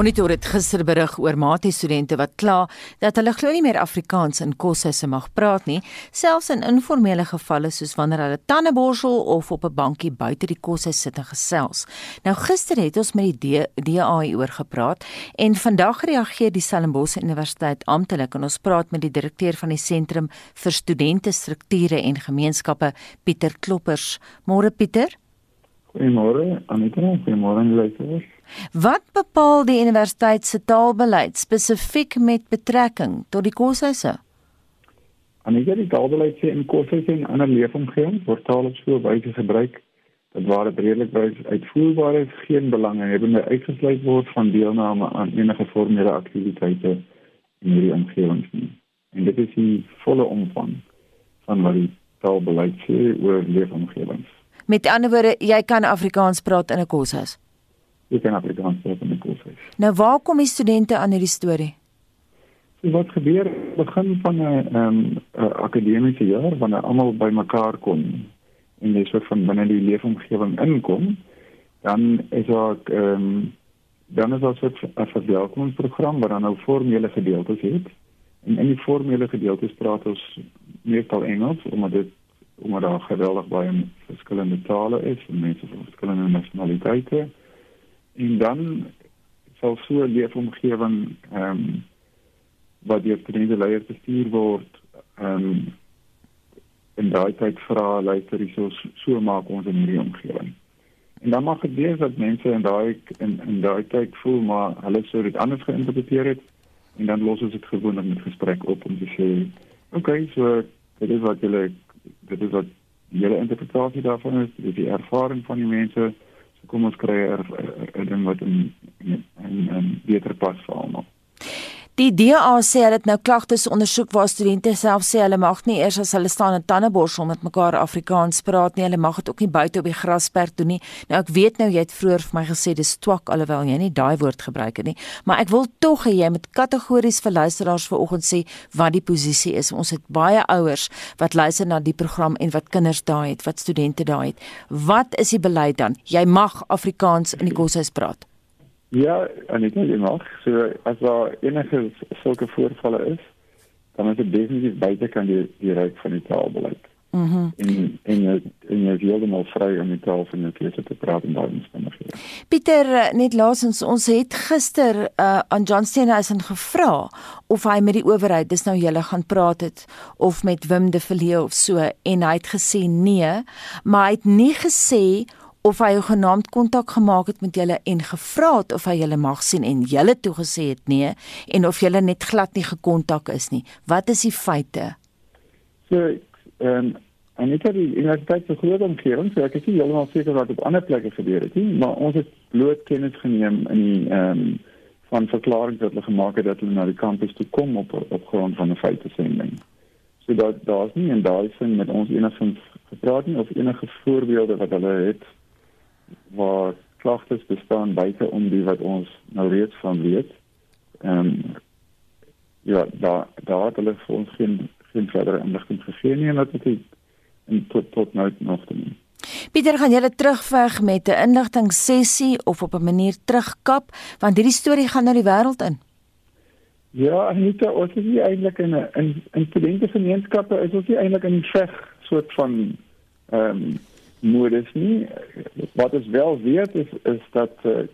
Monitor het gister berig oor mate studente wat kla dat hulle glo nie meer Afrikaans in koshuise mag praat nie, selfs in informele gevalle soos wanneer hulle tande borsel of op 'n bankie buite die koshuis sit en gesels. Nou gister het ons met die DA oor gepraat en vandag reageer die Stellenbosch Universiteit amptelik en ons praat met die direkteur van die Sentrum vir Studente Strukture en Gemeenskappe, Pieter Kloppers. Môre Pieter. Goeiemôre Anita, goeiemôre luisteraars. Wat bepaal die universiteit se taalbeleid spesifiek met betrekking tot die koshuise? Anita, die taalbeleid sê in koshuise en ander leefomgewings word taal op skool wyse gebruik dat waar dit redelik wys uitvoerbaar is, geen belangehebbende uitgesluit word van deelname aan enige formele aktiwiteite in hierdie omgewings nie. En dit is die volle omvang van wat die taalbeleid sê oor leefomgewings. Met ander woorde, jy kan Afrikaans praat in 'n koshuis. Jy kan Afrikaans praat in 'n koshuis. Nou waar kom die studente aan hierdie storie? So wat gebeur begin van 'n ehm um, akademiese jaar wanneer almal bymekaar kom en jy soort van binne die leefomgewing inkom, dan is daar ehm um, dan is daar so 'n verwelkomingsprogram wat dan nou formele gedeeltes het. En in die formele gedeeltes praat ons meestal Engels omdat dit omdat daar geweldig baie verskillende tale is en mense van verskillende nasionaliteite. En dan sal so 'n leefomgewing ehm um, wat deur studente leiers bestuur word, ehm um, en daai tyd vra luister hierso so maak ons in hierdie omgewing. En dan mag wees dat mense in daai in in daai tyd voel maar hulle sou dit anders geïnterpreteer het en dan los ons dit gewoonlik met gesprek op om te sê, "Oké, okay, so dit is wat julle dit is wat hele interpretasie daarvan is, dit is die ervaring van die mense. Kom ons kry 'n ding wat in 'n beter pas vir almal. Die DA sê hulle het nou klagtes ondersoek waar studente self sê hulle mag nie eers as hulle staan in tandeborsel met mekaar Afrikaans praat nie. Hulle mag dit ook nie buite op die grasperk doen nie. Nou ek weet nou jy het vroeër vir my gesê dis twak alhoewel jy nie daai woord gebruik het nie, maar ek wil tog hê jy moet kategories vir luisteraars vanoggend sê wat die posisie is. Ons het baie ouers wat luister na die program en wat kinders daai het, wat studente daai het. Wat is die beleid dan? Jy mag Afrikaans in die koshuis praat. Ja, en ek dink nog, so as daar enige sulke voorvalle is, dan is dit definitief buite kan die die ryk van die taalbeleid. Mhm. Mm en en en jy wil dan al vry om die taal van jou keuse te praat en stemmer gee. Pieter, eh, net laasens ons het gister uh, aan John Steenhuisen gevra of hy met die owerheid, dis nou julle gaan praat het of met Wim de Villiers of so en hy het gesê nee, maar hy het nie gesê of hy genaamd kontak gemaak het met julle en gevra het of hy julle mag sien en julle toegesê het nee en of julle net glad nie gekontak is nie. Wat is die feite? So, ehm um, en ek het die universiteit se groot omgewing, so ek is nie heeltemal seker wat op ander plekke gebeur het nie, maar ons het bloot kennis geneem in die ehm um, van verklaringe wat hulle gemaak het dat hulle na die kampus toe kom op op grond van 'n feite sending. So dat daar's nie en daar is met ons enigstens gepraat nie of enige voorbeelde wat hulle het waar klagtes bestaan buite om die wat ons nou reeds van weet. Ehm um, ja, daar daar het hulle vir ons geen geen verdere inligting gegee nie en dat dit in tot tot nou nog te doen. Pieter gaan julle terugveg met 'n inligting sessie of op 'n manier terugkap want hierdie storie gaan nou die wêreld in. Ja, Anita, ons is nie eintlik in 'n in, in studente gemeenskappe is ons nie eintlik in 'n veg soort van ehm um, modus nie. Wat ons wel weet is is dat uh,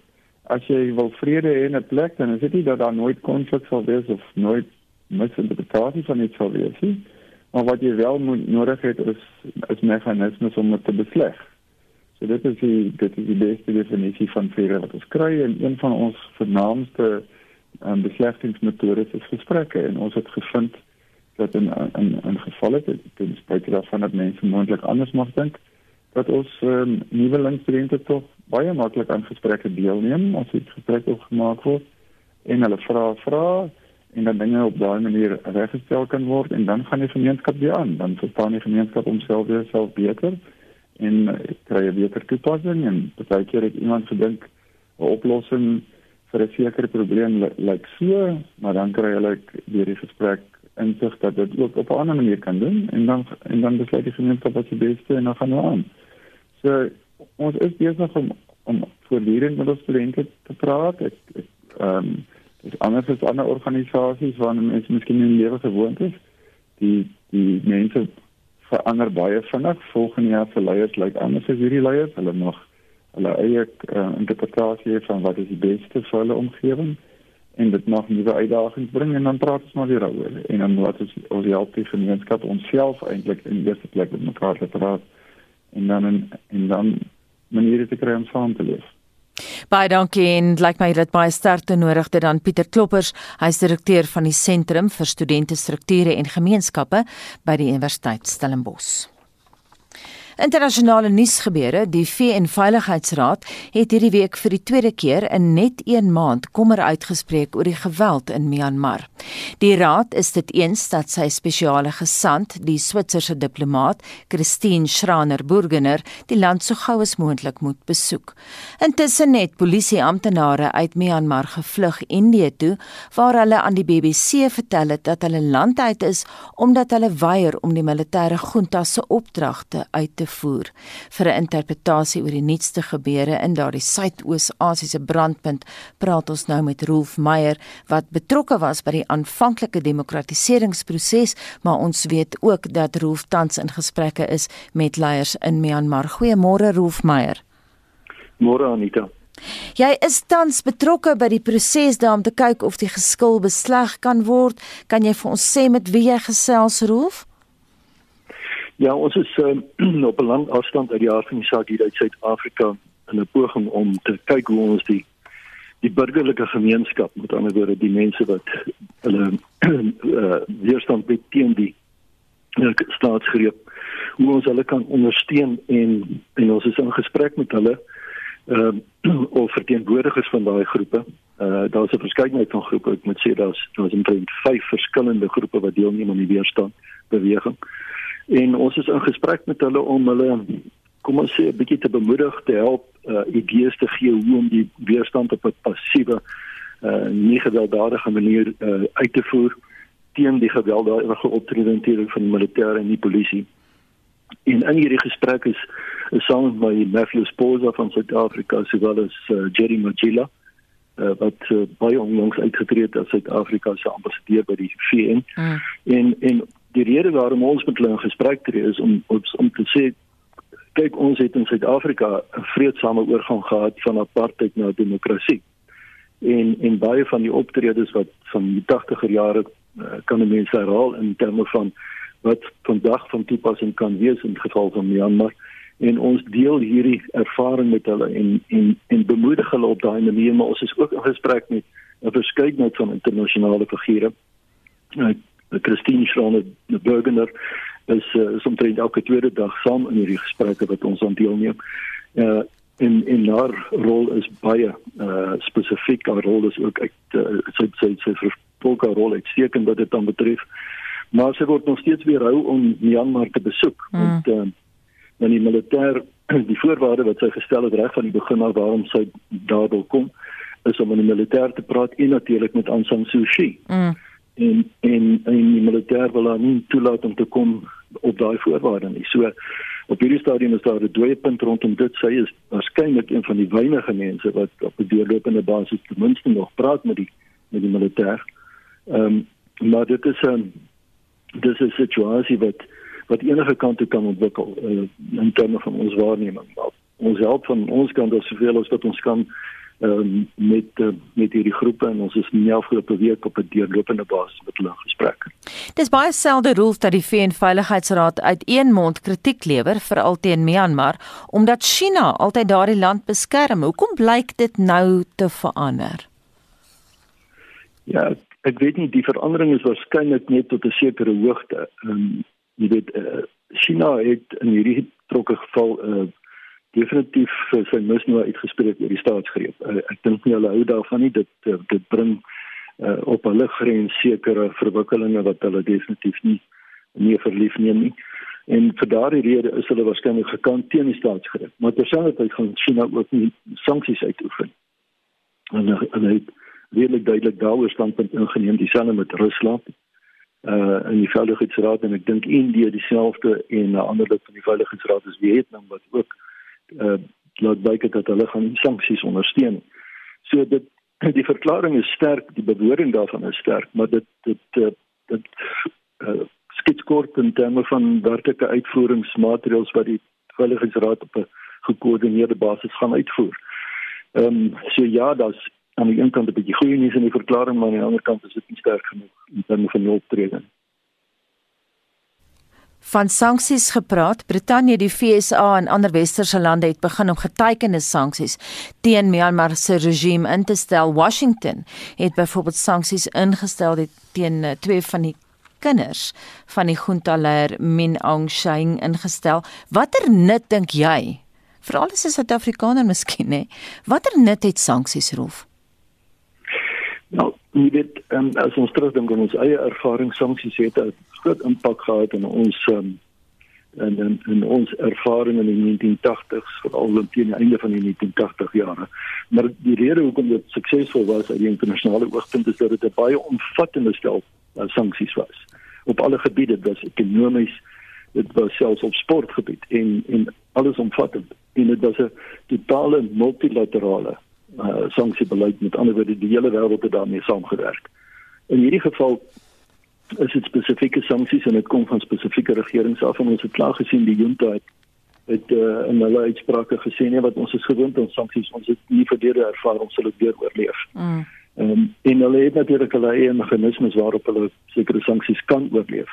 as jy wil vrede hê in 'n plek, dan is dit nie dat daar nooit konflik sal wees of nooit misinterpretasie van iets sal wees nie. Maar wat jy wel moet nodig het is is meganismes om dit te besleg. So dit is die dit is die beste definisie van vrede wat ons kry en een van ons vernaamste um, beslegtingsmetodes is gesprekke en ons het gevind dat in in in gevalle dit ten spyte daarvan dat mense moontlik anders mag dink dat ons um, nuwe linksstudente tog baie maklik aan gesprekke deelneem as dit gesprek opgemaak word en hulle vra vra en dan dinge op daai manier reggestel kan word en dan gaan die gemeenskap weer aan dan verstaan die gemeenskap homself weer self beter en uh, kry beter toepassing en baie keer het iemand gedink 'n oplossing vir 'n sekere probleem lyk like so maar dan kry hulle weer die gesprek insig dat dit ook op 'n ander manier kan doen en dan en dan besluit die gemeenskap wat die beste en dan gaan hulle aan. So ons is besig om om voortdurend met ons studente te praat. Ek, Ehm um, dis anders as ander organisasies waar mense miskien in lewe gewoond is. Die die mense verander baie vinnig. Volgende jaar se leiers lyk anders as hierdie leiers. Hulle mag hulle eie uh, interpretasie van wat is die beste vir hulle omgewing en dit mag nuwe uitdagings bring en dan praat ons maar weer daaroor. En dan wat is ons help die gemeenskap onsself eintlik in eerste plek met mekaar te praat en dan en, en dan maniere te kry om saam te leef. Baie dankie en lyk my dit baie sterkte nodig dit dan Pieter Kloppers, hy's direkteur van die Sentrum vir Studente Strukture en Gemeenskappe by die Universiteit Stellenbosch. Internasionale nuusgebeure, die VN Veiligheidsraad het hierdie week vir die tweede keer in net 1 maand kommer uitgespreek oor die geweld in Myanmar. Die raad is dit eens dat sy spesiale gesant, die Switserse diplomaat Christine Schraner-Burgener, die land so gou as moontlik moet besoek. Intussen het polisieamptenare uit Myanmar gevlug Indië toe, waar hulle aan die BBC vertel het dat hulle land uit is omdat hulle weier om die militêre junta se opdragte uit te voer. Vir 'n interpretasie oor die nuutste gebeure in daardie Suidoos-Asiese brandpunt, praat ons nou met Rolf Meyer wat betrokke was by die aanvanklike demokratiseringsproses, maar ons weet ook dat Rolf tans in gesprekke is met leiers in Myanmar. Goeiemôre Rolf Meyer. Môre Anita. Jy is tans betrokke by die proses daar om te kyk of die geskil besleg kan word. Kan jy vir ons sê met wie jy gesels, Rolf? Ja, ons is uh, op 'n lang afstand uit die aard van die saak hier uit Suid-Afrika in 'n poging om te kyk hoe ons die die burgerlike gemeenskap, met ander woorde die mense wat hulle uh, weerstand bied teen die uh, staatsgreep, hoe ons hulle kan ondersteun en en ons is in gesprek met hulle uh, of verteenwoordigers van daai groepe. Uh daar's 'n verskeidenheid van groepe. Ek moet sê daar's daar's omtrent 5 verskillende groepe wat deelneem aan die weerstand beweging en ons is in gesprek met hulle om hulle kom ons sê 'n bietjie te bemoedig te help uh, idees te gee hoe om die weerstand op 'n passiewe uh, nie gewelddadige manier uh, uit te voer teen die gewelddadige optrede van die militêre en die polisie. En in hierdie gesprek is, is saam met my Matthew Sposa van Suid-Afrika sowel as uh, Jerry Magilla uh, wat uh, baie onlangs uitgetree het as Suid-Afrika se ambassadeur by die VN. Mm. En en die rede waarom ons met hulle in gesprek tree is om om, om te sê kyk ons het in Suid-Afrika 'n vredesame oorgang gehad van apartheid na demokrasie. En en baie van die optredes wat van die 80er jare uh, kan mense herhaal in terme van wat vandag van toepassing kan wees in geval van Myanmar en ons deel hierdie ervaring met hulle en en en bemoedig hulle op daai manier maar ons is ook in gesprek met 'n verskeidenheid van internasionale figure. Christine Schroner die Burgener is uh, is omtrent elke tweede dag saam in hierdie gesprekke wat ons aan deelneem. Uh en en haar rol is baie uh spesifiek haar rol is ook uit uh, sy sy sy vervolger rol uitstekend wat dit dan betref. Maar sy word nog steeds weer hou om Myanmar te besoek mm. want uh dan die militêr die voorwaarde wat sy gestel het reg van die begin af waarom sy daar wil kom is om met die militêr te praat en natuurlik met Aung San Suu Kyi. Mm en en en die militêr wil haar nie toelaat om te kom op daai voorwaarde nie. So op hierdie stadium is daar 'n dooie punt rondom dit. Sy is waarskynlik een van die weinige mense wat op 'n deurlopende basis ten minste nog praat met die met die militêr. Ehm um, maar dit is 'n um, dis 'n situasie wat wat enige kant toe kan ontwikkel uh, in terme van ons waarneming. Ons help van ons kant as soveel as wat ons kan um, met uh, met hierdie groepe en ons is nie afgelope week op 'n deurlopende basis met hulle gesprek. Dis baie selde roel dat die VN Veiligheidsraad uit een mond kritiek lewer veral teen Myanmar omdat China altyd daardie land beskerm. Hoekom blyk dit nou te verander? Ja, ek weet nie die verandering is waarskynlik net tot 'n sekere hoogte. Ehm um, jy weet uh, China het in hierdie trokke geval 'n uh, definitief sy misnoë uitgespreek oor die staatsgreep. Uh, ek dink nie hulle hou daarvan nie dit uh, dit bring uh, op hulle grens sekere verwikkelinge wat hulle definitief nie nie verlief neem nie. En vir daardie rede is hulle waarskynlik gekant teen die staatsgreep. Maar terselfdertyd gaan China ook nie sanksies uitoefen. En hulle het redelik duidelik daaroor standpunt ingeneem dieselfde met Rusland uh in die veiligheidsraad en ek dink Indië dieselfde en 'n ander lid van die veiligheidsraad is Vietnam wat ook uh laat baie dat hulle gaan sanksies ondersteun. So dit die verklaring is sterk, die bewoording daarvan is sterk, maar dit dit dit, dit uh, skets kort in terme van werklike uitvoeringsmaatreëls wat die veiligheidsraad op 'n gekoördineerde basis gaan uitvoer. Ehm um, so ja, daar's aan die een kant 'n bietjie goeie nuus in die verklaring, maar aan die ander kant is dit nie sterk genoeg in terme van die optrede. Van sanksies gepraat, Brittanje, die VSA en ander westerse lande het begin om getekende sanksies teen Myanmar se regime in te stel. Washington het byvoorbeeld sanksies ingestel teen eh, twee van die kinders van die junta leier Min Aung Hlaing ingestel. Watter nut dink jy? Veral as 'n Suid-Afrikaner miskien, hè? Watter nut het sanksies roof? Nou, jy weet, um, as ons terugdink aan ons eie ervaring, sanksies het 'n groot impak gehad in ons um, en en en ons ervaring in die 1980s veral teen die einde van die 1980 jare. Maar die rede hoekom dit suksesvol was uit die internasionale oogpunt is dat dit 'n baie omvattende stel uh, sanksies was op alle gebiede, dit was ekonomies, dit was selfs op sportgebied en en alles omvattend. En dit was 'n totale multilaterale uh, sanksiebeleid met ander woorde die hele wêreld het daarmee saamgewerk. In hierdie geval is dit spesifieke sanksies en dit kom van spesifieke regerings af en ons het klaar gesien die junta het het uh, in hulle uitsprake gesê nee wat ons is gewoond aan sanksies ons het nie verdere ervaring om hulle weer oorleef. Mm. Um, en hulle het natuurlik hulle eie meganismes waarop hulle sekere sanksies kan oorleef.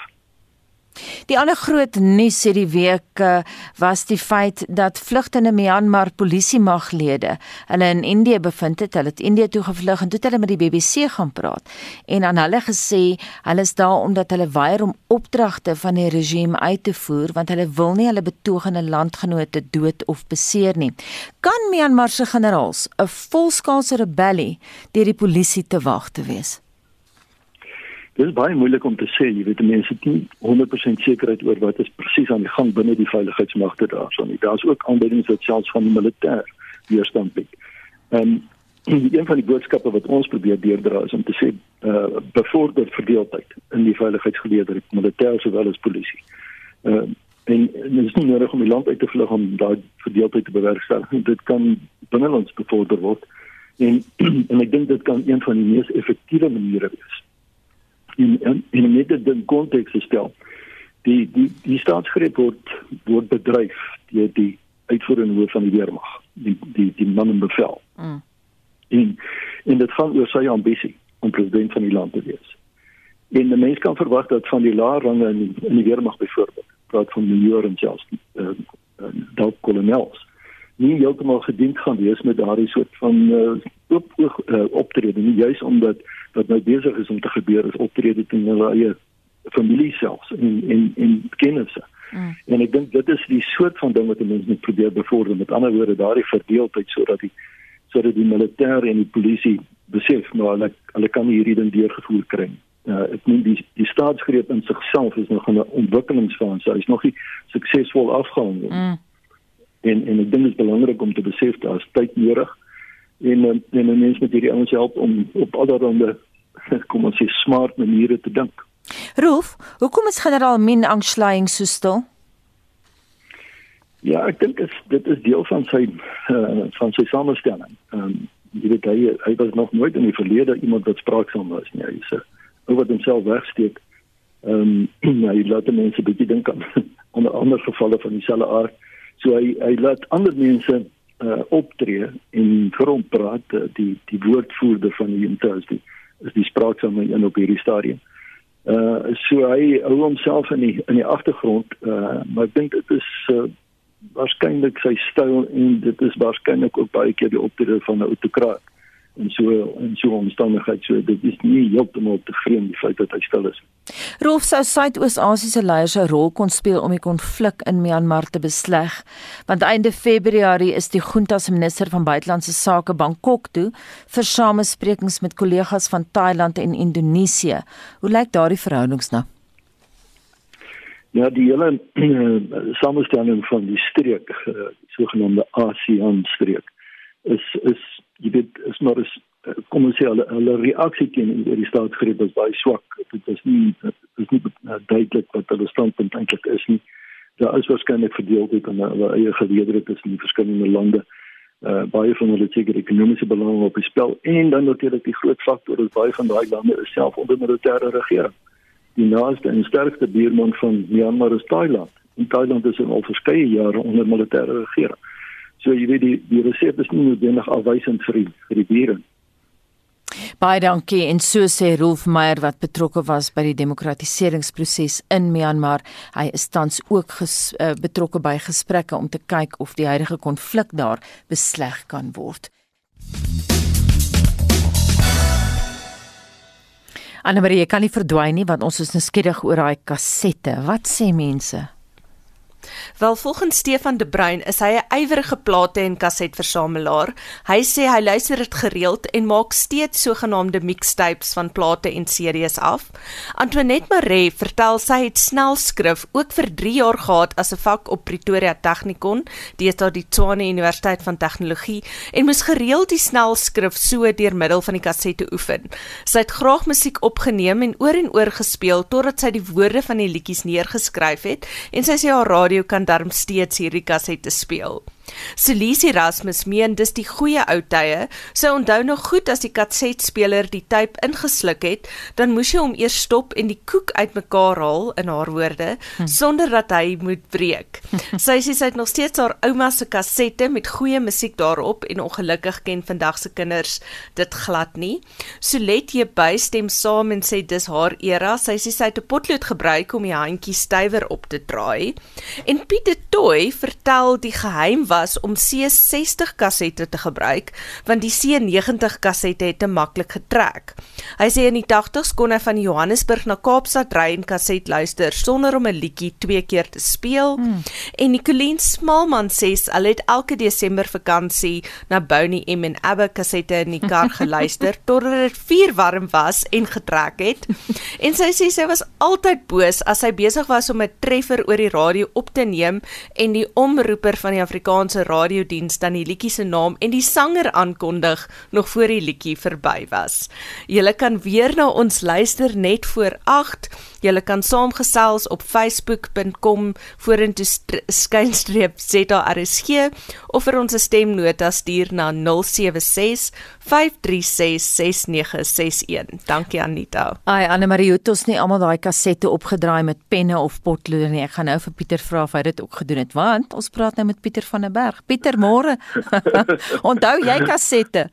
Die ander groot nuus hierdie week eh, was die feit dat vlugtende Myanmar polisiemaglede hulle in Indië bevind het. Hulle het Indië toe gevlug en toe het hulle met die BBC gaan praat en aan hulle gesê hulle is daar omdat hulle weier om opdragte van die regime uit te voer want hulle wil nie hulle betogende landgenote dood of beseer nie. Kan Myanmar se generaals 'n volskaalse rebellie deur die polisie te wag te wees? Dit is baie moeilik om te sê, jy weet mense het nie 100% sekerheid oor wat is presies aan die gang binne die veiligheidsmagte daarson nie. Daar's ook aanduidings dat selfs van die militêr weerstand bied. Ehm een van die boodskappe wat ons probeer deurdra is om te sê uh bevorder verdeeldheid in die veiligheidsgeleerde militêr sowel as polisie. Ehm uh, en, en dit is nie nodig om die land uit te vlug om daai verdeeldheid te bewerkstellig. Dit kan binnelands bevorder word. En en ek dink dit kan een van die mees effektiewe maniere wees in in in net die konteks stel. Die die die staatsgreep word word bedryf deur die uitvoerende hoof van die weermag, die die die man in bevel. Mm. En en dit gaan oor sy ambisie om president van die land te wees. En die mens kan verwag dat van die lae range in die, in die weermag byvoorbeeld, praat van major en selfs uh, uh, dalk kolonels nie heeltemal gedien gaan wees met daardie soort van uh, oop uh, optrede nie juis omdat wat nou besig is om te gebeur is optrede teen hulle eie familie selfs en en en kennisse. Mm. En ek dink dit is die soort van ding wat mense moet probeer bevorder met ander woorde daardie verdeeldheid sodat die sodat die militêre en die polisie besef maar hulle hulle kan hierdie ding deurgevoer kry. Uh, ek meen die die staatsgreep in sigself is nog 'n ontwikkelingsfase. Hy is nog nie suksesvol afgehandel. Mm. En en ek dink dit is belangrik om te besef daar is tyd nodig en en, en mense met hierdie ouens help om op allerlei kom ons sê smart maniere te dink. Roof, hoekom is generaal Min Aung Hlaing so stil? Ja, ek dink dit is deel van sy uh, van sy samestelling. Ehm um, jy weet hy hy was nog nooit in die verlede iemand wat spraaksaam was nie. Hy sê oor wat homself wegsteek. Ehm um, hy laat mense bietjie dink aan onder ander gevalle van dieselfde aard. So hy hy laat ander mense uh, optree en vir hom praat uh, die die woordvoerder van die junta is die is die spraaksame een op hierdie stadium. Uh so hy hou homself in die in die agtergrond uh maar ek dink dit is uh, waarskynlik sy styl en dit is waarskynlik ook baie keer die optrede van 'n autokraat en so en so omstandigheid so dit is nie heeltemal te vreemd die feit dat hy stil is. Rolf sou Suidoos-Asiëse leiers 'n rol kon speel om die konflik in Myanmar te besleg, want einde Februarie is die junta se minister van buitelandse sake Bangkok toe vir samesprekings met kollegas van Thailand en Indonesië. Hoe lyk daardie verhoudings nou? Ja, die hele samestelling van die streek, uh, sogenaamde ASEAN streek, is is jy weet is maar is eh, kom ons sê hulle hulle reaksie teen die staatsgreep was baie swak. Dit is nie dit is nie uh, duidelik wat hulle standpunt eintlik is nie. Daar is waarskynlik verdeeldheid en hulle eie geleedere tussen die verskillende lande. Uh baie van hulle seker ekonomiese belange op die spel en dan natuurlik die groot faktor is baie van daai lande is self onder militêre regering. Die naaste en sterkste buurman van Myanmar is Thailand. En Thailand is al verskeie jare onder militêre regering. So jy weet die die resep is nie noodwendig afwysend vir die, vir die bure. Baie dankie en so sê Rolf Meyer wat betrokke was by die demokratiseringsproses in Myanmar. Hy is tans ook ges, uh, betrokke by gesprekke om te kyk of die huidige konflik daar besleg kan word. Anna Marie, kan nie verdwyn nie want ons is nou skieurig oor daai kassette. Wat sê mense? Wel volgens Stefan De Bruin is hy 'n ywerige plate en kasetversamelaar. Hy sê hy luister dit gereeld en maak steeds sogenaamde mixtapes van plate en series af. Antoinette Maree vertel sy het snelskrif ook vir 3 jaar gehad as 'n vak op Pretoria Technikon, deesdae die Tshwane Universiteit van Tegnologie en moes gereeld die snelskrif so deur middel van die kassette oefen. Sy het graag musiek opgeneem en oor en oor gespeel totdat sy die woorde van die liedjies neergeskryf het en sy sê haar radio kan darm steeds hierdie kassette speel. Celise Erasmus meen dis die goeie ou tye. Sy onthou nog goed as die kasetspeler die tape ingesluk het, dan moes jy hom eers stop en die koek uitmekaar haal in haar woorde hm. sonder dat hy moet breek. sy sê sy het nog steeds haar ouma se kassette met goeie musiek daarop en ongelukkig ken vandag se kinders dit glad nie. Solet jy bystem saam en sê dis haar era. Sy sê sy het 'n potlood gebruik om die handjie stywer op te draai. En Pieter Toy vertel die geheim was om C60 kassette te gebruik want die C90 kassette het te maklik getrek. Hy sê in die 80s kon hy van Johannesburg na Kaapstad ry en kaset luister sonder om 'n liedjie twee keer te speel. Hmm. En Nicoline Smalman sê hulle het elke Desember vakansie na Boney M en Abba kassette in die kar geluister totdat dit vuur warm was en getrek het. En sy sê sy was altyd boos as sy besig was om 'n treffer oor die radio op te neem en die omroeper van die Afrikaanse Afrikaanse radiodiens dan die liedjie se naam en die sanger aankondig nog voor die liedjie verby was. Julle kan weer na ons luister net voor 8. Julle kan saamgesels op facebook.com vorentoe skynstreep ZRSG of vir ons stemnota stuur na 076 536 6961. Dankie Anita. Ai Anne Marie het ons nie almal daai kassette opgedraai met penne of potlood nie. Ek gaan nou vir Pieter vra of hy dit ook gedoen het want ons praat nou met Pieter van der Berg. Pieter môre. Onthou jy kassette?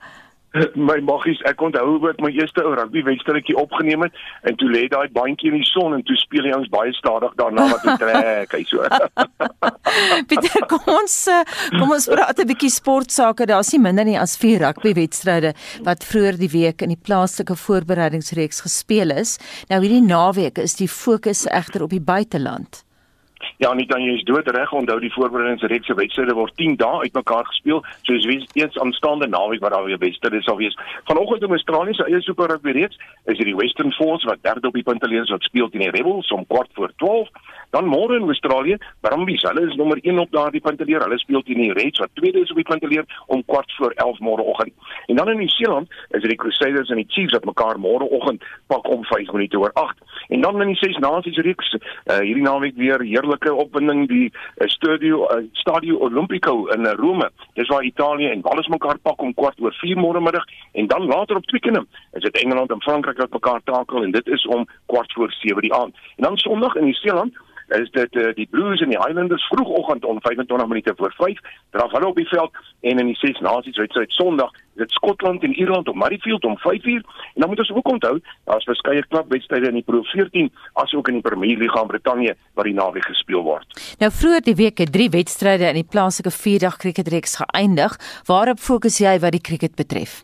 my maggies ek onthou hoe ek my eerste ou rugby wedstrydjie opgeneem het en toe lê daai bandjie in die son en toe speel hy ons baie stadig daarna wat hy trek hy so Pieter kom ons eh, kom ons praat 'n bietjie sport sake daar's nie minder nie as vier rugby wedstryde wat vroeër die week in die plaaslike voorbereidingsreeks gespeel is nou hierdie naweek is die fokus egter op die buiteland Ja, nie dan jy is dood reg onthou die voorbereidingsreeks se wedstryde word 10 dae uitmekaar gespeel. So is wees eens aanstaande naweek wat daar weer wedstryde sal wees. Vanoggend in Australië se eie super rugby reeks is dit die Western Force wat derde op die punteleers wat speel teen die Rebels om kwart voor 12. Dan môre in Australië, Brumbies, hulle is nommer 1 op daardie punteleer. Hulle speel teen die Reds wat tweede is op die punteleer om kwart voor 11 môreoggend. En dan in Nieu-Seeland is dit die Crusaders en die Chiefs wat mekaar môreoggend pak om 5 minute oor 8. En dan in die Ses Nasies reeks, uh, hierdie naweek weer heerlike opwinding die uh, Stadio uh, Stadio Olimpico in uh, Rome. Dis waar Italië en Wales mekaar pak om kwart oor 4 môre middag en dan later op Twickenham is dit Engeland en Frankryk wat mekaar takel en dit is om kwart voor 7 die aand. En dan Sondag in Nieu-Seeland is dit uh, die Blues en die Highlanders vroegoggend om 25 minute voor 5 draf hulle op die veld en in die Ses Nasies wedstryd Sondag dit Skotland en Ierland op Murrayfield om 5uur en dan moet ons ook onthou daar's verskeie klubwedstryde in die Pro 14 asook in die Premier League in Brittanje wat die naweek gespeel word. Nou vroeër die week het drie wedstryde in die plaaslike 4-dag cricketreeks geëindig. Waarop fokus jy wat die cricket betref?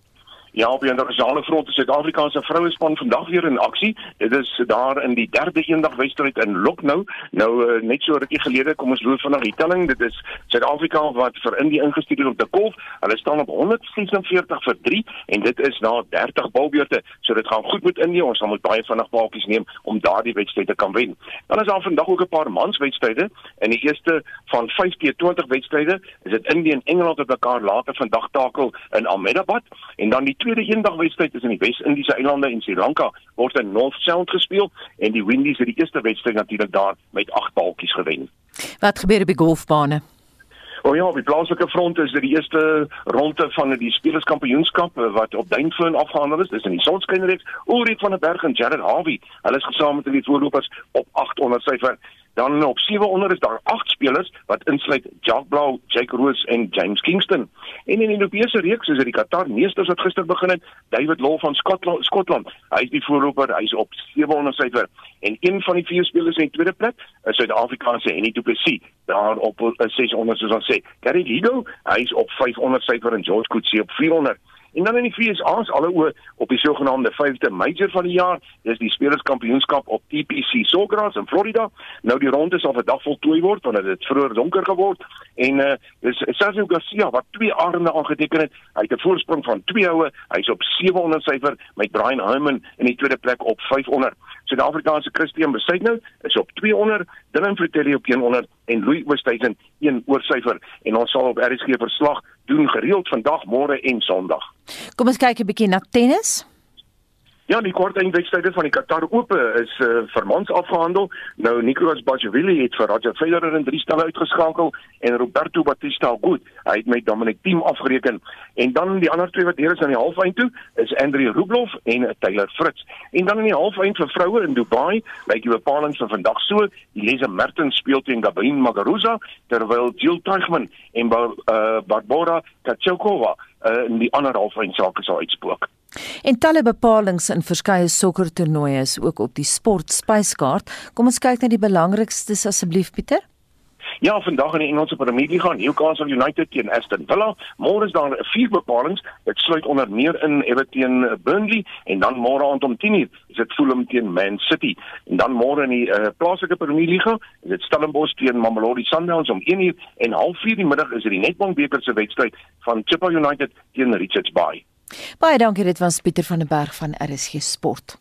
Ja, op die internasionale front is Suid-Afrika se vrouespan vandag weer in aksie. Dit is daar in die derde eendag wedstryd in Lucknow. Nou uh, net so rukkie gelede kom ons loop vanaand die telling. Dit is Suid-Afrika wat vir Indië ingestuur het op die golf. Hulle staan op 146 vir 3 en dit is na 30 balbeurte. So dit gaan goed met Indië. Ons sal moet baie vinnig baaltjies neem om daardie wedstryd te kan wen. Dan is daar vandag ook 'n paar manswedstryde. In die eerste van 5T20 wedstryde is dit Indië en Engeland wat mekaar later vandag takel in Ahmedabad en dan die tweede eendagwedstryd is in die Wes-Indiese eilande en Sri Lanka word in North Sound gespeel en die Windies het die eerste wedstryd natuurlik daar met 8 balkies gewen. Wat gebeur op die golfbane? O Nou ja, op die plaaslike front is dit die eerste ronde van die spelerskampioenskap wat op Duinfoon afgehandel is. Dis in die Sonskynreeks. Ulrich van der Berg en Jared Harvey, hulle is gesaam met die voorlopers op 800 syfer. Dan op 700 is daar 8 spelers wat insluit Jacques Blau, Jake Roos en James Kingston. En in die Europese reeks is dit die Qatar meesters wat gister begin het, David Law van Skotland, Skotland. Hy is die voorloper, hy's op 700 syfer. En een van die vier spelers in tweede plek is Suid-Afrikaanse Henny Du Plessis, daar op 600 soos ons sê. Gary Ligo, hy's op 500 syfer en George Coetzee op 400. En dan in die FSA is alle oë op die sogenaamde 5de major van die jaar. Dis die spelerskampioenskap op TPC Sawgrass in Florida. Nou die ronde sal vandag voltooi word want dit het vroeër donker geword en uh dis Sergio Garcia wat twee arende aangeteken het. Hy het 'n voorsprong van 2 houe. Hy's op 700 syfer met Brian Hyman in die tweede plek op 500. Suid-Afrikaanse Christian Besuitnou is op 200, Dylan Fratelli op 100 en Louis Oosthuizen 1 oorsyfer en ons sal op RSG verslag doen gereeld vandag, môre en Sondag. Kom ons kyk 'n bietjie na tennis. Ja, die kort eindwedstryde van die Qatar Ope is uh, vir mans afgehandel. Nou Nicolas Batshuayi het vir Roger Federer in 3 stelle uitgeskakel en Roberto Bautista goed. Hy het met Dominic Thiem afgereken. En dan die ander twee wat hier is aan die halfeind toe is Andrei Rublev en Taylor Fritz. En dan in die halfeind vir vroue in Dubai, lyk die bepaling vir vandag so, Elise Mertens speel teen Gabin Muguruza terwyl Jill Teichmann en uh, Barbora Kachokova uh, in die ander halfeind sake sal uitspook. En talle bepalinge in verskeie sokkertoernooie is ook op die sportspyskaart. Kom ons kyk na die belangrikstes asseblief Pieter. Ja, vandag in die Engelse Premier League gaan Newcastle United teen Aston Villa. Môre is daar vier bepalinge. Dit sluit onder meer in Everton Burnley en dan môre aand om 10:00 is dit Fulham teen Man City. En dan môre in die uh, plaaslike Premier League is dit Stellenbosch teen Mamelodi Sundowns om 1:00 en 0:30 die middag is dit die Nedbank beker se wedstryd van Chippa United teen Richards Bay. Baie dankie dit was Pieter van der Berg van RSG Sport.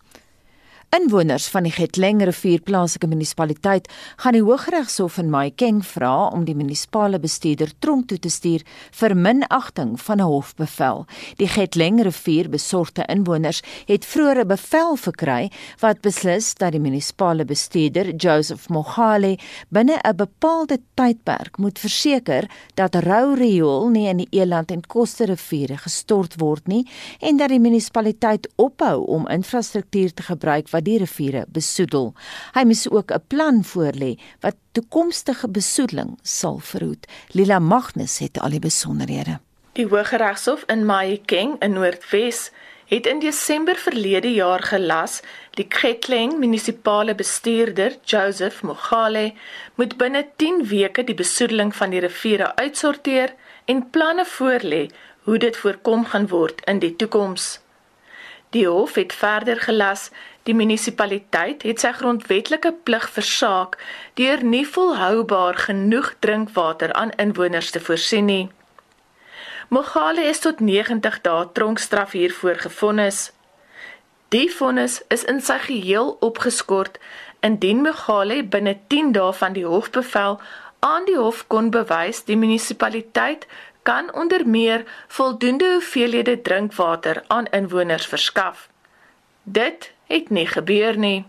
Inwoners van die Getleng rivier plaaslike munisipaliteit gaan die Hooggeregshof in Mahikeng vra om die munisipale bestuurder tronk toe te stuur vir minagting van 'n hofbevel. Die Getleng rivier besorgde inwoners het vroeër 'n bevel verkry wat beslis dat die munisipale bestuurder Joseph Mogale binne 'n bepaalde tydperk moet verseker dat rou riool nie in die Eland en Koste riviere gestort word nie en dat die munisipaliteit ophou om infrastruktuur te gebruik wat die riviere besoedel. Hy moes ook 'n plan voorlê wat toekomstige besoedeling sal verhoed. Lila Magnus het al die besonderhede. Die Hooggeregshof in Mahikeng in Noordwes het in Desember verlede jaar gelas die Khetling munisipale bestuurder Joseph Mogale moet binne 10 weke die besoedeling van die riviere uitsorteer en planne voorlê hoe dit voorkom gaan word in die toekoms. Die hof het verder gelas Die munisipaliteit het sy grondwetlike plig versaak deur nie volhoubaar genoeg drinkwater aan inwoners te voorsien nie. Mogale is tot 90 dae tronkstraf hiervoor gefonnis. Die vonnis is in sy geheel opgeskort indien Mogale binne 10 dae van die hofbevel aan die hof kon bewys die munisipaliteit kan onder meer voldoende hoeveelhede drinkwater aan inwoners verskaf. Dit het nie gebeur nie.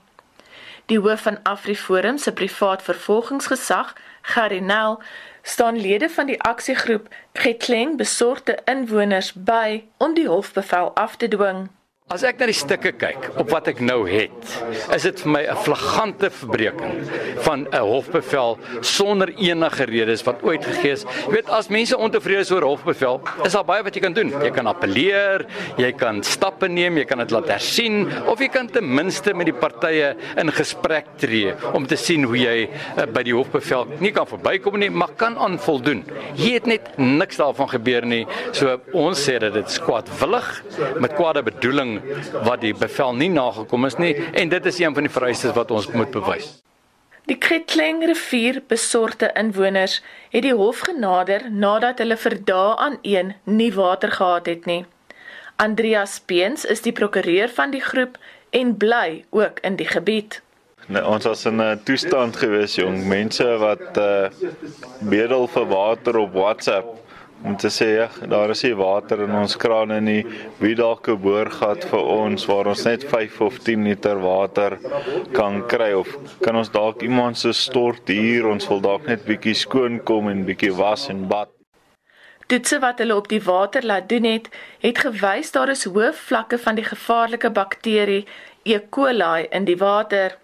Die hoof van AfriForum se privaat vervolgingsgesag, Garinel, staan lede van die aksiegroep Getleng besorgde inwoners by om die hofbevel af te dwing. As ek na die stukke kyk op wat ek nou het, is dit vir my 'n flagrante verbreeking van 'n hofbevel sonder enige redes wat ooit gegee is. Jy weet as mense ontevrede is oor hofbevel, is daar baie wat jy kan doen. Jy kan appeleer, jy kan stappe neem, jy kan dit laat hersien of jy kan ten minste met die partye in gesprek tree om te sien hoe jy uh, by die hofbevel nie kan verbykom nie, maar kan aan voldoen. Hier het net niks daarvan gebeur nie. So ons sê dat dit skwaadwillig met kwade bedoeling wat die bevel nie nagekom is nie en dit is een van die vereistes wat ons moet bewys. Die Kretling rivier besorgde inwoners het die hof genader nadat hulle vir dae aan een nie water gehad het nie. Andreas Peens is die prokureur van die groep en bly ook in die gebied. Nee, ons was in 'n toestand gewees jong mense wat uh bedel vir water op WhatsApp om te sê ja, daar is nie water in ons krane nie. Wie dalk 'n boorgat vir ons waar ons net 5 of 10 liter water kan kry of kan ons dalk iemand se stort hier ons wil dalk net bietjie skoon kom en bietjie was en bad. Toetse wat hulle op die water laat doen het, het gewys daar is hoë vlakke van die gevaarlike bakterie E. coli in die water.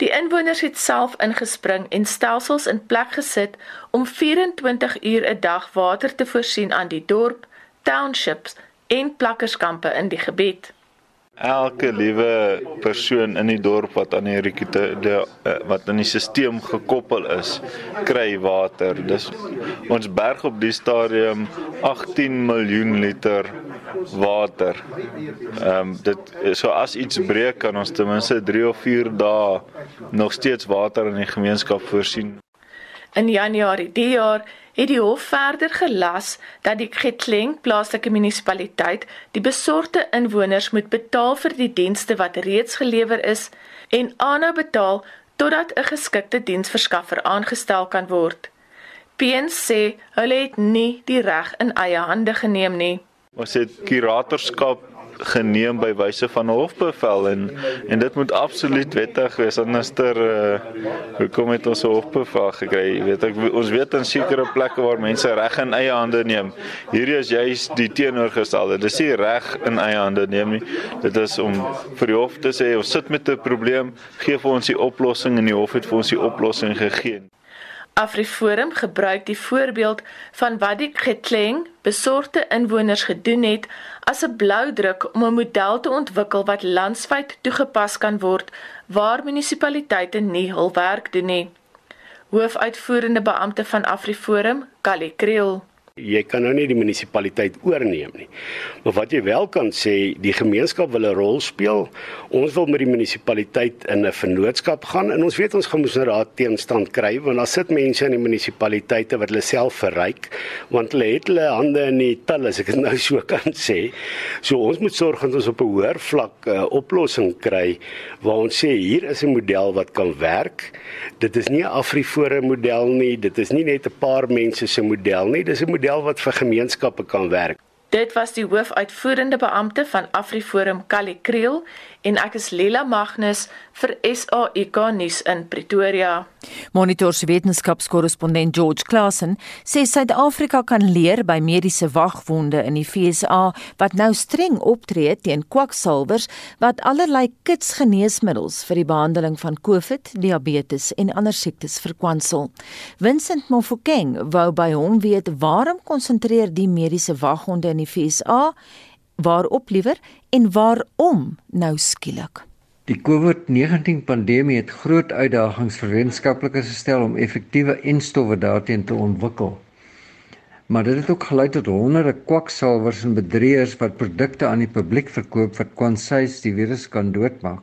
Die inwoners het self ingespring en stelsels in plek gesit om 24 uur 'n dag water te voorsien aan die dorp, townships en plakkerskampe in die gebied. Elke liewe persoon in die dorp wat aan die rekite eh, wat in die stelsel gekoppel is, kry water. Dis ons berg op die stadium 18 miljoen liter water. Ehm um, dit so as iets breek kan ons ten minste 3 of 4 dae nog steeds water in die gemeenskap voorsien. In Januarie die jaar het die hof verder gelas dat die Getleng plaaslike munisipaliteit die besorgde inwoners moet betaal vir die dienste wat reeds gelewer is en aanhou betaal totdat 'n geskikte diensverskaffer aangestel kan word. PNC sê hulle het nie die reg in eie hande geneem nie. Ons het kuratorskap geneem by wyse van 'n hofbevel en en dit moet absoluut wettig wees anderster uh, hoekom het ons 'n hofbevel gekry? Weet ek ons weet in sekere plekke waar mense reg in eie hande neem. Hierdie is juist die teenoorgestelde. Dis nie reg in eie hande neem nie. Dit is om vir die hof te sê ons sit met 'n probleem gee vir ons die oplossing en die hof het vir ons die oplossing gegee Afriforum gebruik die voorbeeld van wat die Getleng besorgde inwoners gedoen het as 'n bloudruk om 'n model te ontwikkel wat landwyd toegepas kan word waar munisipaliteite nie hul werk doen nie. Hoofuitvoerende beampte van Afriforum, Kali Kriel jy kan nou nie die munisipaliteit oorneem nie. Maar wat jy wel kan sê, die gemeenskap wil 'n rol speel. Ons wil met die munisipaliteit in 'n vennootskap gaan en ons weet ons gaan moes nou raad teenstand kry want daar sit mense in die munisipaliteite wat hulle self verryk want hulle het hulle hande in die til as ek dit nou so kan sê. So ons moet sorg dat ons op 'n hoër vlak 'n uh, oplossing kry waar ons sê hier is 'n model wat kan werk. Dit is nie 'n Afriforum model nie, dit is nie net 'n paar mense se model nie, dis 'n model wat vir gemeenskappe kan werk. Dit was die hoofuitvoerende beampte van AfriForum Kali Kriel en ek is Lela Magnus vir SAIK nuus in Pretoria. Monitor se wetenskapskorrespondent George Klassen sê Suid-Afrika kan leer by mediese wagwonde in die FSA wat nou streng optree teen kwaksalvers wat allerlei kitsgeneesmiddels vir die behandeling van COVID, diabetes en ander siektes verkwansel. Vincent Mofokeng wou by hom weet waarom konsentreer die mediese wagwonde in die FSA waarop liewer en waarom nou skielik? Die COVID-19 pandemie het groot uitdagings vir wetenskaplikes gestel om effektiewe enstowwe daarteen te ontwikkel. Maar dit het ook gelei tot honderde kwaksalvers en bedrieërs wat produkte aan die publiek verkoop wat kwansies die virus kan doodmaak.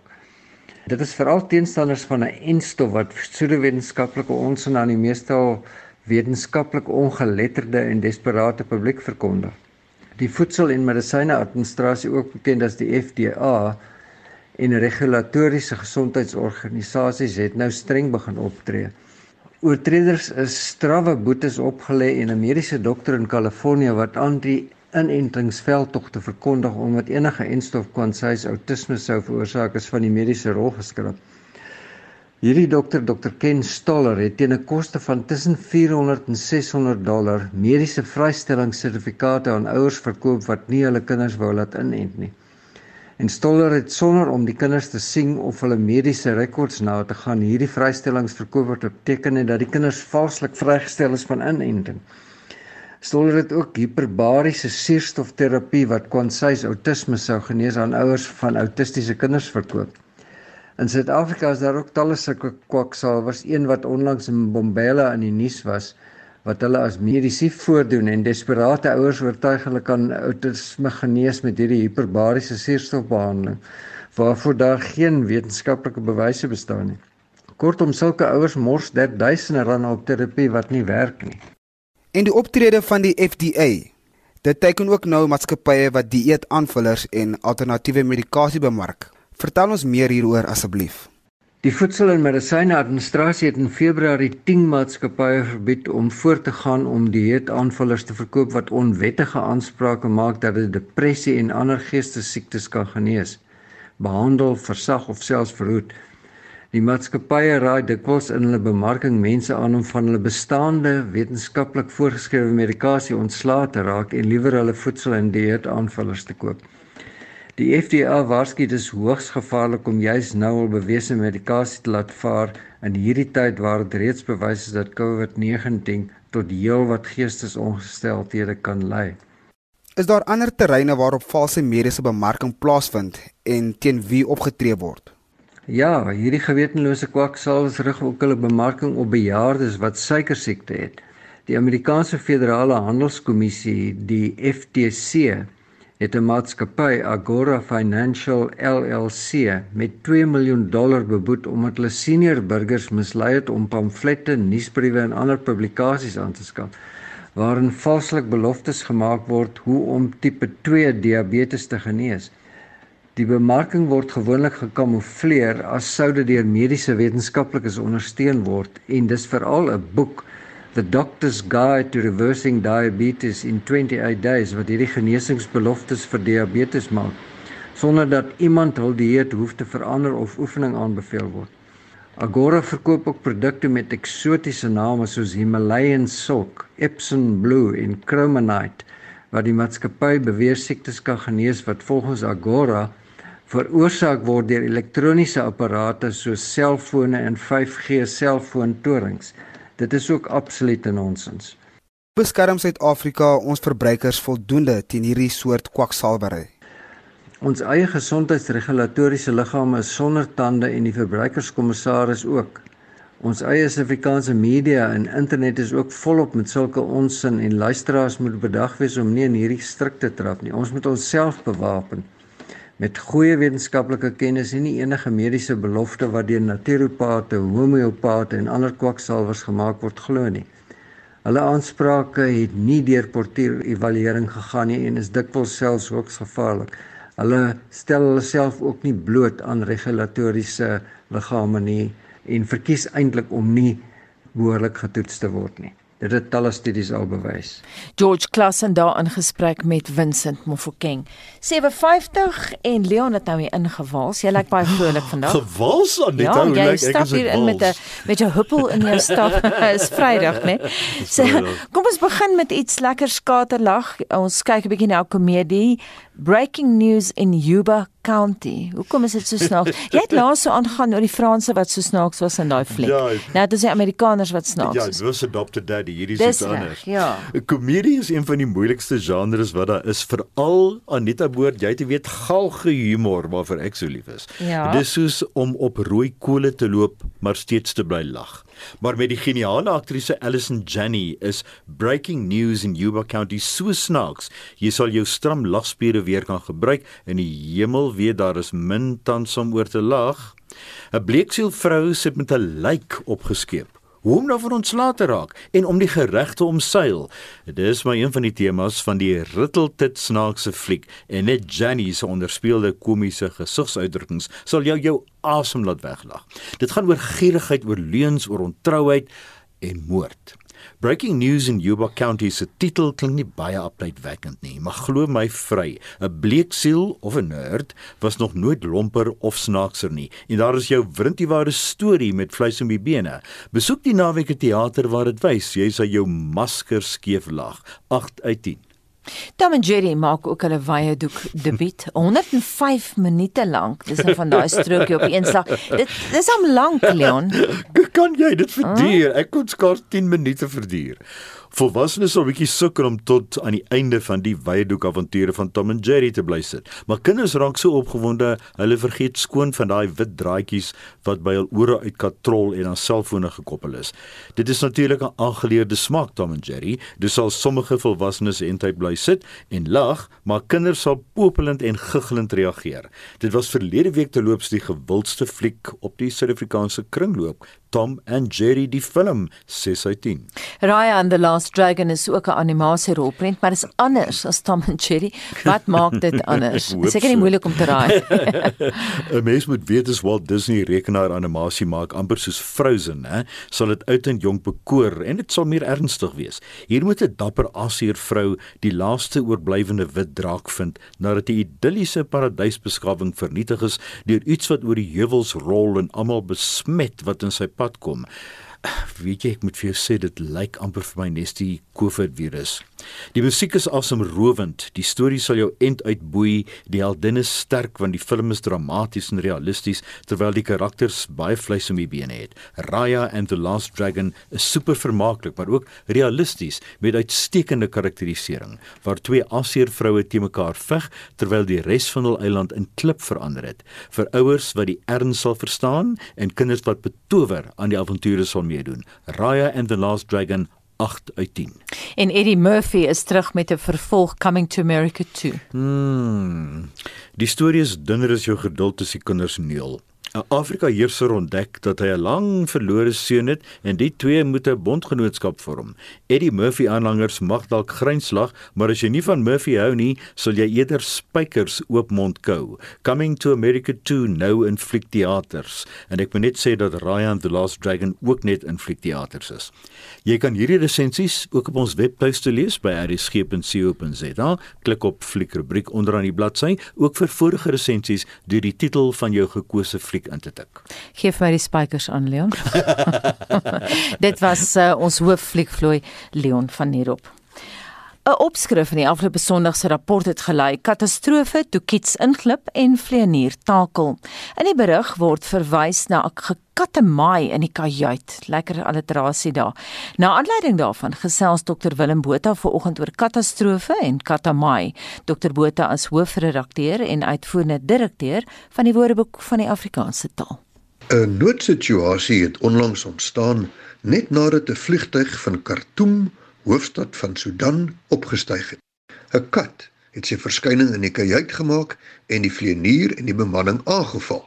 Dit is veral teenstanders van 'n enstof wat pseudowetenskaplike onsin aan die meeste wetenskaplik ongeletterde en desperate publiek verkondig. Die Voedsel- en Medisyne-administrasie, ook bekend as die FDA, en regulatoriese gesondheidsorganisasies het nou streng begin optree. Oortreders is strawwe boetes opgelê en 'n mediese dokter in Kalifornië wat anti-inentingsveldtogte verkondig omdat enige enstof kwansies outisme sou veroorsaak is van die mediese rol geskryf. Hierdie dokter, Dr Ken Stoller, het teen 'n koste van tussen 400 en 600 dollar mediese vrystellingssertifikate aan ouers verkoop wat nie hulle kinders wou laat inent nie. En Stoller het sonder om die kinders te sien of hulle mediese rekords na te gaan hierdie vrystellings verkoop wat beteken het dat die kinders valslik vrygestel is van inenting. Stoller het ook hiperbariese suurstofterapie wat kwansies outisme sou genees aan ouers van autistiese kinders verkoop. In Suid-Afrika is daar ook talle sulke kwaksalvers, een wat onlangs in Bombela in die nuus was wat hulle as medisy voordoen en desperate ouers oortuig hulle kan outisme genees met hierdie hiperbariese suurstofbehandeling waarvoor daar geen wetenskaplike bewyse bestaan nie. Kortom sulke ouers mors duisende rande op terapie wat nie werk nie. En die optrede van die FDA Dit teken ook nou maatskappye wat dieetaanvullers en alternatiewe medikasie bemark. Vertel ons meer hieroor asseblief. Die Voedsel- en Medisyne-administrasie het in Februarie 10 maatskappye verbied om voort te gaan om dieetaanvullers te verkoop wat onwettige aansprake maak dat dit depressie en ander geestesiektes kan genees, behandel, versag of selfs verhoed. Die maatskappye raai dikwels in hulle bemarking mense aan om van hulle bestaande wetenskaplik voorgeskrewe medikasie ontslae te raak en liewer hulle voedsel en dieet aanvullers te koop. Die FDA waarsku dit is hoogs gevaarlik om juis nou al bewese medikasie te laat vaar in hierdie tyd waar dit reeds bewys is dat COVID-19 tot heelwat geestesongesteldhede kan lei. Is daar ander terreine waarop valse mediese bemarking plaasvind en teen wie opgetree word? Ja, hierdie gewetenlose kwaksalvers rig ook hulle bemarking op bejaardes wat suikersiekte het. Die Amerikaanse Federale Handelskommissie, die FTC, het 'n maatskappy, Agora Financial LLC, met 2 miljoen dollar beboet omdat hulle senior burgers mislei het om pamflette, nuusbriewe en ander publikasies aan te skaf waarin valslik beloftes gemaak word hoe om tipe 2 diabetes te genees. Die bemarking word gewoonlik gekamoufleer as sou dit deur mediese wetenskaplikes ondersteun word en dis veral 'n boek The Doctor's Guide to Reversing Diabetes in 28 Days wat hierdie genesingsbeloftes vir diabetes maak sonder dat iemand hul dieet hoef te verander of oefening aanbeveel word. Agora verkoop ook produkte met eksotiese name soos Himalayan Silk, Epsom Blue en Chromonite wat die maatskappy beweer siektes kan genees wat volgens Agora veroorsaak word deur elektroniese apparate soos selfone en 5G selfoontorings. Dit is ook absolute nonsens. Beskerm Suid-Afrika ons verbruikers voldoende teen hierdie soort kwaksalwery? Ons eie gesondheidsregulatoriese liggame is sonder tande en die verbruikerskommissaris ook. Ons eie Suid-Afrikaanse media en internet is ook volop met sulke onsin en luisteraars moet bedag wees om nie in hierdie stryk te trap nie. Ons moet onsself bewapen met goeie wetenskaplike kennis en nie enige mediese belofte wat deur naturopate, homeopate en ander kwaksalvers gemaak word glo nie. Hulle aansprake het nie deur portier evaluering gegaan nie en is dikwels selfs hoogs gevaarlik. Hulle stel hulle self ook nie bloot aan regulatoriese liggame nie en verkies eintlik om nie behoorlik getoets te word nie. Dit het talle studies al bewys. George Klassen daar in gesprek met Vincent Mofokeng. 750 en Leon het nou hier ingewals. Jy lyk baie vrolik vandag. Gewals aan net ja, hoe lyk ek stap is hier in met 'n met 'n huppel in jou stap. is Vrydag, né? So, kom ons begin met iets lekker skaterlag. Ons kyk 'n bietjie na 'n komedie. Breaking news in Yuba County. Hoekom is dit so snaaks? Jy het laas so aangaan oor die Franse wat so snaaks was in daai fliek. Ja, nou dit is die Amerikaners wat snaaks ja, is. Ja, dis adopted daddy. Hierdie is iets anders. Ja. 'n Komedie is een van die moeilikste genres wat daar is, veral Anita Boord, jy te weet galge humor waarvoor ek so lief is. Ja. Dis soos om op rooi kole te loop, maar steeds te bly lag. Maar met die geniale aktrise Alison Janney is Breaking News in Yuba County so snaaks. Jy sal jou stram lagspiere weer kan gebruik en die hemel weet daar is min tans om oor te lag. 'n Bleeksiel vrou sit met 'n lijk opgeskeep hoe om nou van ontslae te raak en om die geregte omseil. Dit is maar een van die temas van die Ritteltit snaakse fliek en net Jenny se onderspeelde komiese gesigsuitdrukkings sal jou jou asem laat weglag. Dit gaan oor gierigheid, oor leuns, oor ontrouheid en moord. Breaking News in Yuba County se titel klink nie baie opleidwekkend nie, maar glo my vry, 'n bleeksiel of 'n nerd was nog nooit lomper of snaakser nie. En daar is jou wrintieware storie met vleis om die bene. Besoek die naweek teater waar dit wys, jy sal jou masker skeef lag. 8 uit 10. Tom en Jerry maak ook hulle wye doek debuut 105 minute lank. Dis een van daai strokie op een slag. Dit dis om lank Leon. Kan jy dit verduur? Ek kon skaars 10 minute verduur. Volwassenes sal bietjie sukkel om tot aan die einde van die wye doek avonture van Tom en Jerry te bly sit. Maar kinders raak so opgewonde, hulle vergeet skoon van daai wit draadjies wat by hul ore uit katrol en aan selfone gekoppel is. Dit is natuurlik 'n aangeleerde smaak Tom en Jerry. Dis sal sommige volwassenes eintlik bly sit en lag, maar kinders sal popelend en giggelend reageer. Dit was verlede week te loops die gewildste fliek op die Suid-Afrikaanse kringloop. Tom and Jerry die film 6 uit 10. Raya and the Last Dragon is ook 'n animasierolprent, maar dit is anders as Tom and Jerry. Wat maak dit anders? Seker nie moeilik om te raai. 'n Mens moet weet as Walt Disney rekenaar animasie maak amper soos Frozen, hè, sal dit oud en jonk bekoor en dit sal meer ernstig wees. Hier moet 'n dapper Asiër vrou die laaste oorblywende wit draak vind nadat die idilliese paradysbeskawing vernietig is deur iets wat oor die heuwels rol en almal besmet wat in sy pad kom weet jy ek moet vir jou sê dit lyk amper vir my nes die COVID virus. Die musiek is asemrowend. Die storie sal jou end uitboei. Die heldin is sterk want die film is dramaties en realisties terwyl die karakters baie vleis om die bene het. Raya and the Last Dragon is super vermaaklik, maar ook realisties met uitstekende karakterisering waar twee Asiër vroue te mekaar veg terwyl die res van hul eiland in klip verander het. Vir ouers wat die erns sal verstaan en kinders wat betower aan die avonture sal meedoen. Raya and the Last Dragon 8 uit 10. En Eddie Murphy is terug met 'n vervolg Coming to America 2. Hmm. Die storie is dunner as jou geduld tussen kinders neel. 'n Afrika heerser ontdek dat hy 'n lang verlore seun het en die twee moet 'n bondgenootskap vorm. Eddie Murphy aanhangers mag dalk grynslag, maar as jy nie van Murphy hou nie, sal jy eerder spykers oop mond kou. Coming to America 2 nou in fliekteaters en ek moet net sê dat Ryan the Last Dragon ook net in fliekteaters is. Jy kan hierdie resensies ook op ons webtuiste lees by rsg.co.za. Klik op fliekrubriek onderaan die bladsy, ook vir vorige resensies deur die titel van jou gekose fliek in te tik. Geef my die spykers aan Leon. Dit was uh, ons hooffliekvloei Leon van Nierop. 'n Opskrif in die afgelope Sondag se rapport het gelei: Katastrofe toe kits inglip en vleenier takel. In die berig word verwys na 'n gekatemaai in die kajuit. Lekker alliterasie daar. Na aanleiding daarvan gesels Dr Willem Botha vanoggend oor katastrofe en katamaai. Dr Botha as hoofredakteur en uitvoerende direkteur van die Woordeboek van die Afrikaanse taal. 'n Noodsituasie het onlangs ontstaan net nadat 'n vliegtyg van Khartoum hoofstad van Sudan opgestyg het. 'n Kat het sy verskyning in die kajuit gemaak en die vlieënier en die bemanning aangeval.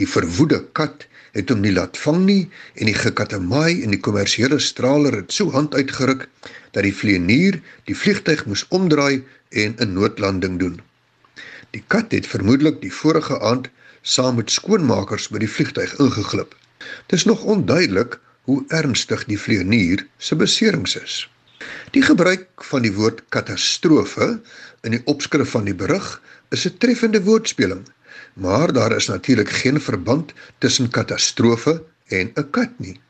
Die verwoede kat het hom nie laat vang nie en die gekatamaai en die kommersiële straler het so hand uitgeruk dat die vlieënier die vliegtyg moes omdraai en 'n noodlanding doen. Die kat het vermoedelik die vorige aand saam met skoonmakers by die vliegtyg ingeglip. Dit is nog onduidelik hoe ernstig die vlieënier se beserings is. Die gebruik van die woord katastrofe in die opskrif van die berig is 'n treffende woordspeling, maar daar is natuurlik geen verband tussen katastrofe en 'n kat nie.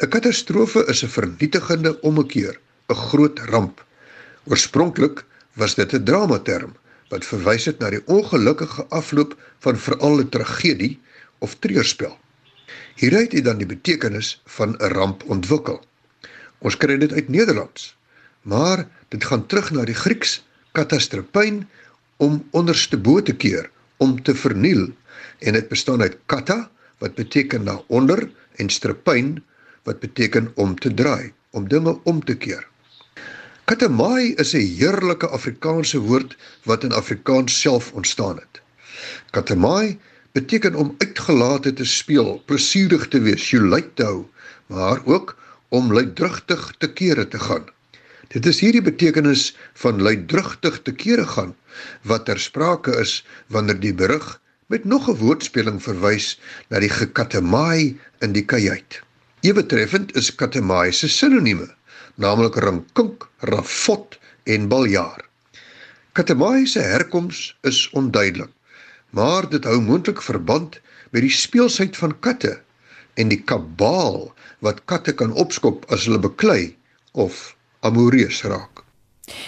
'n Katastrofe is 'n vernietigende ommekeer, 'n groot ramp. Oorspronklik was dit 'n dramaterm wat verwys het na die ongelukkige afloop van veral 'n tragedie of treurspel. Hieruit het dan die betekenis van 'n ramp ontwikkel. Ons kry dit uit Nederlands. Maar dit gaan terug na die Grieks katastropein om onderste bo te keer, om te verniel en dit bestaan uit kata wat beteken na onder en stropein wat beteken om te draai, om dinge om te keer. Katamai is 'n heerlike Afrikaanse woord wat in Afrikaans self ontstaan het. Katamai beteken om uitgelate te speel, plesierig te wees, jouleit te hou, maar ook om luidrugtig te kere te gaan. Dit is hierdie betekenis van luidrugtig te kere gaan wat ter sprake is wanneer die berig met nog 'n woordspeling verwys na die gekatemaai in die kajuit. Ewe treffend is katemaai se sinonieme, naamlik rankunk, rafot en baljaar. Katemaai se herkoms is onduidelik maar dit hou moontlik verband met die speelsheid van katte en die kabaal wat katte kan opskop as hulle beklei of amoreus raak.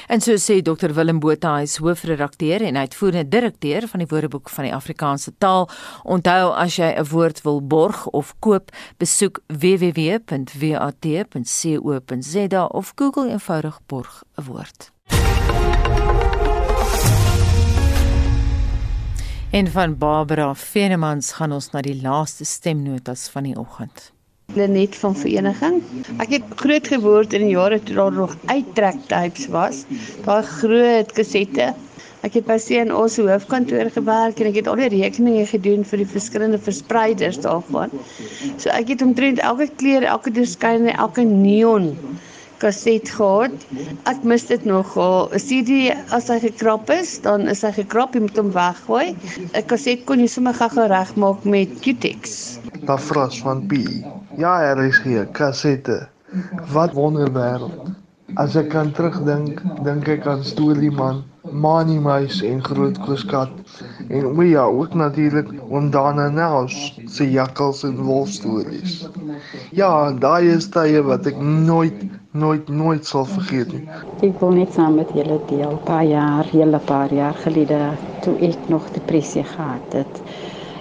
En so sê Dr Willem Botha, hy is hoofredakteur en uitvoerende direkteur van die Woordeboek van die Afrikaanse taal. Onthou as jy 'n woord wil borg of koop, besoek www.wat.co.za of Google eenvoudig borg 'n woord. En van Barbara Venemans gaan ons na die laaste stemnotas van die oggend. Lenet van vereniging. Ek het groot geword in die jare toe daar nog uittrek tapes was. Daai groot kasette. Ek het by seën ons hoofkantoor gewerk en ek het al die rekeninge gedoen vir die verskillende verspreiders daarvan. So ek het omtrent elke kleur, elke deskyn, elke neon kaset gehad. Ek mis dit nogal. 'n CD as hy gekrap is, dan is hy gekrap, jy moet hom weggooi. 'n Kaset kon jy sommer gou regmaak met Q-Tex. Tafras van P. Ja, er is hier kasette. Wat wonderwêreld. As ek kan terugdink, dink ek aan Storie man, Mani muis en Groot Kooskat. En o ja, ook natuurlik om Dana Nels se jakkals en wolf stories. Ja, daai is tye wat ek nooit nooit nooit sal vergeet nie. Ek wil net saam met julle deel, paar jaar, hele paar jaar gelede toe ek nog depressie gehad het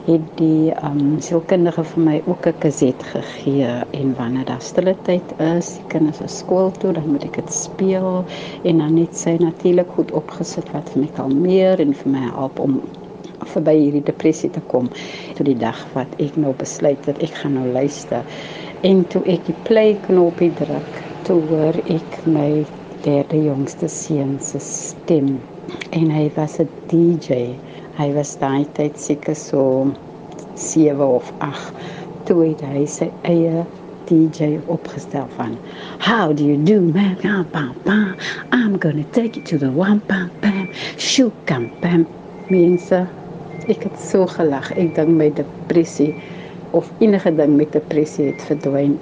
het die ehm um, sielkundige vir my ook 'n kaset gegee. En wanneer daar stille tyd is, die kinders is skool toe, dan moet ek dit speel. En dan net sy natuurlik goed opgesit wat vir my kalmeer en vir my help om verby hierdie depressie te kom. Toe die dag wat ek nou besluit het ek gaan nou luister. En toe ek die play knoppie druk, toe hoor ek my derde jongste seun se stem. En hy was 'n DJ Hy was daai tyd seker so 7 of 8 toe het hy sy eie DJ opgestel van How do you do man? Bam bam bam I'm going to take you to the one bam bam shoot bam bam mense ek het so gelag. Ek dink my depressie of enige ding met depressie het verdwyn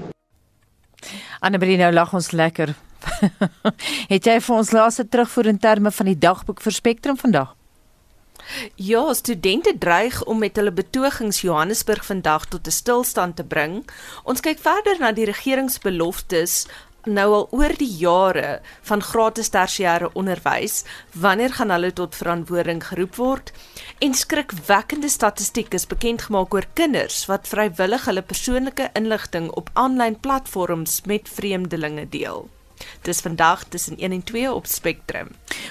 Annabelle nou lag ons lekker het jy vir ons laaste terugvoer in terme van die dagboek vir Spectrum vandag Ja, studente dreig om met hulle betogings Johannesburg vandag tot 'n stilstand te bring. Ons kyk verder na die regeringsbeloftes nou al oor die jare van gratis tersiêre onderwys. Wanneer gaan hulle tot verantwoording geroep word? En skrikwekkende statistiek is bekend gemaak oor kinders wat vrywillig hulle persoonlike inligting op aanlyn platforms met vreemdelinge deel. Dis vandag tussen 1 en 2 op Spectrum.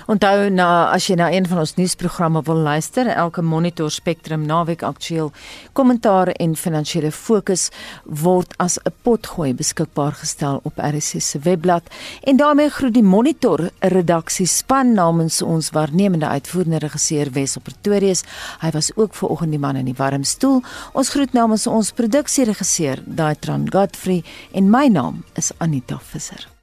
Onthou na as jy na een van ons nuusprogramme wil luister, elke Monitor Spectrum naweek aktueel kommentaar en finansiële fokus word as 'n potgooi beskikbaar gestel op RSC se webblad. En daarmee groet die Monitor redaksie span namens ons waarnemende uitvoerende regisseur Wes op Pretorius. Hy was ook ver oggend die man in die warm stoel. Ons groet namens ons produksieregisseur Daitran Godfrey en my naam is Anita Visser.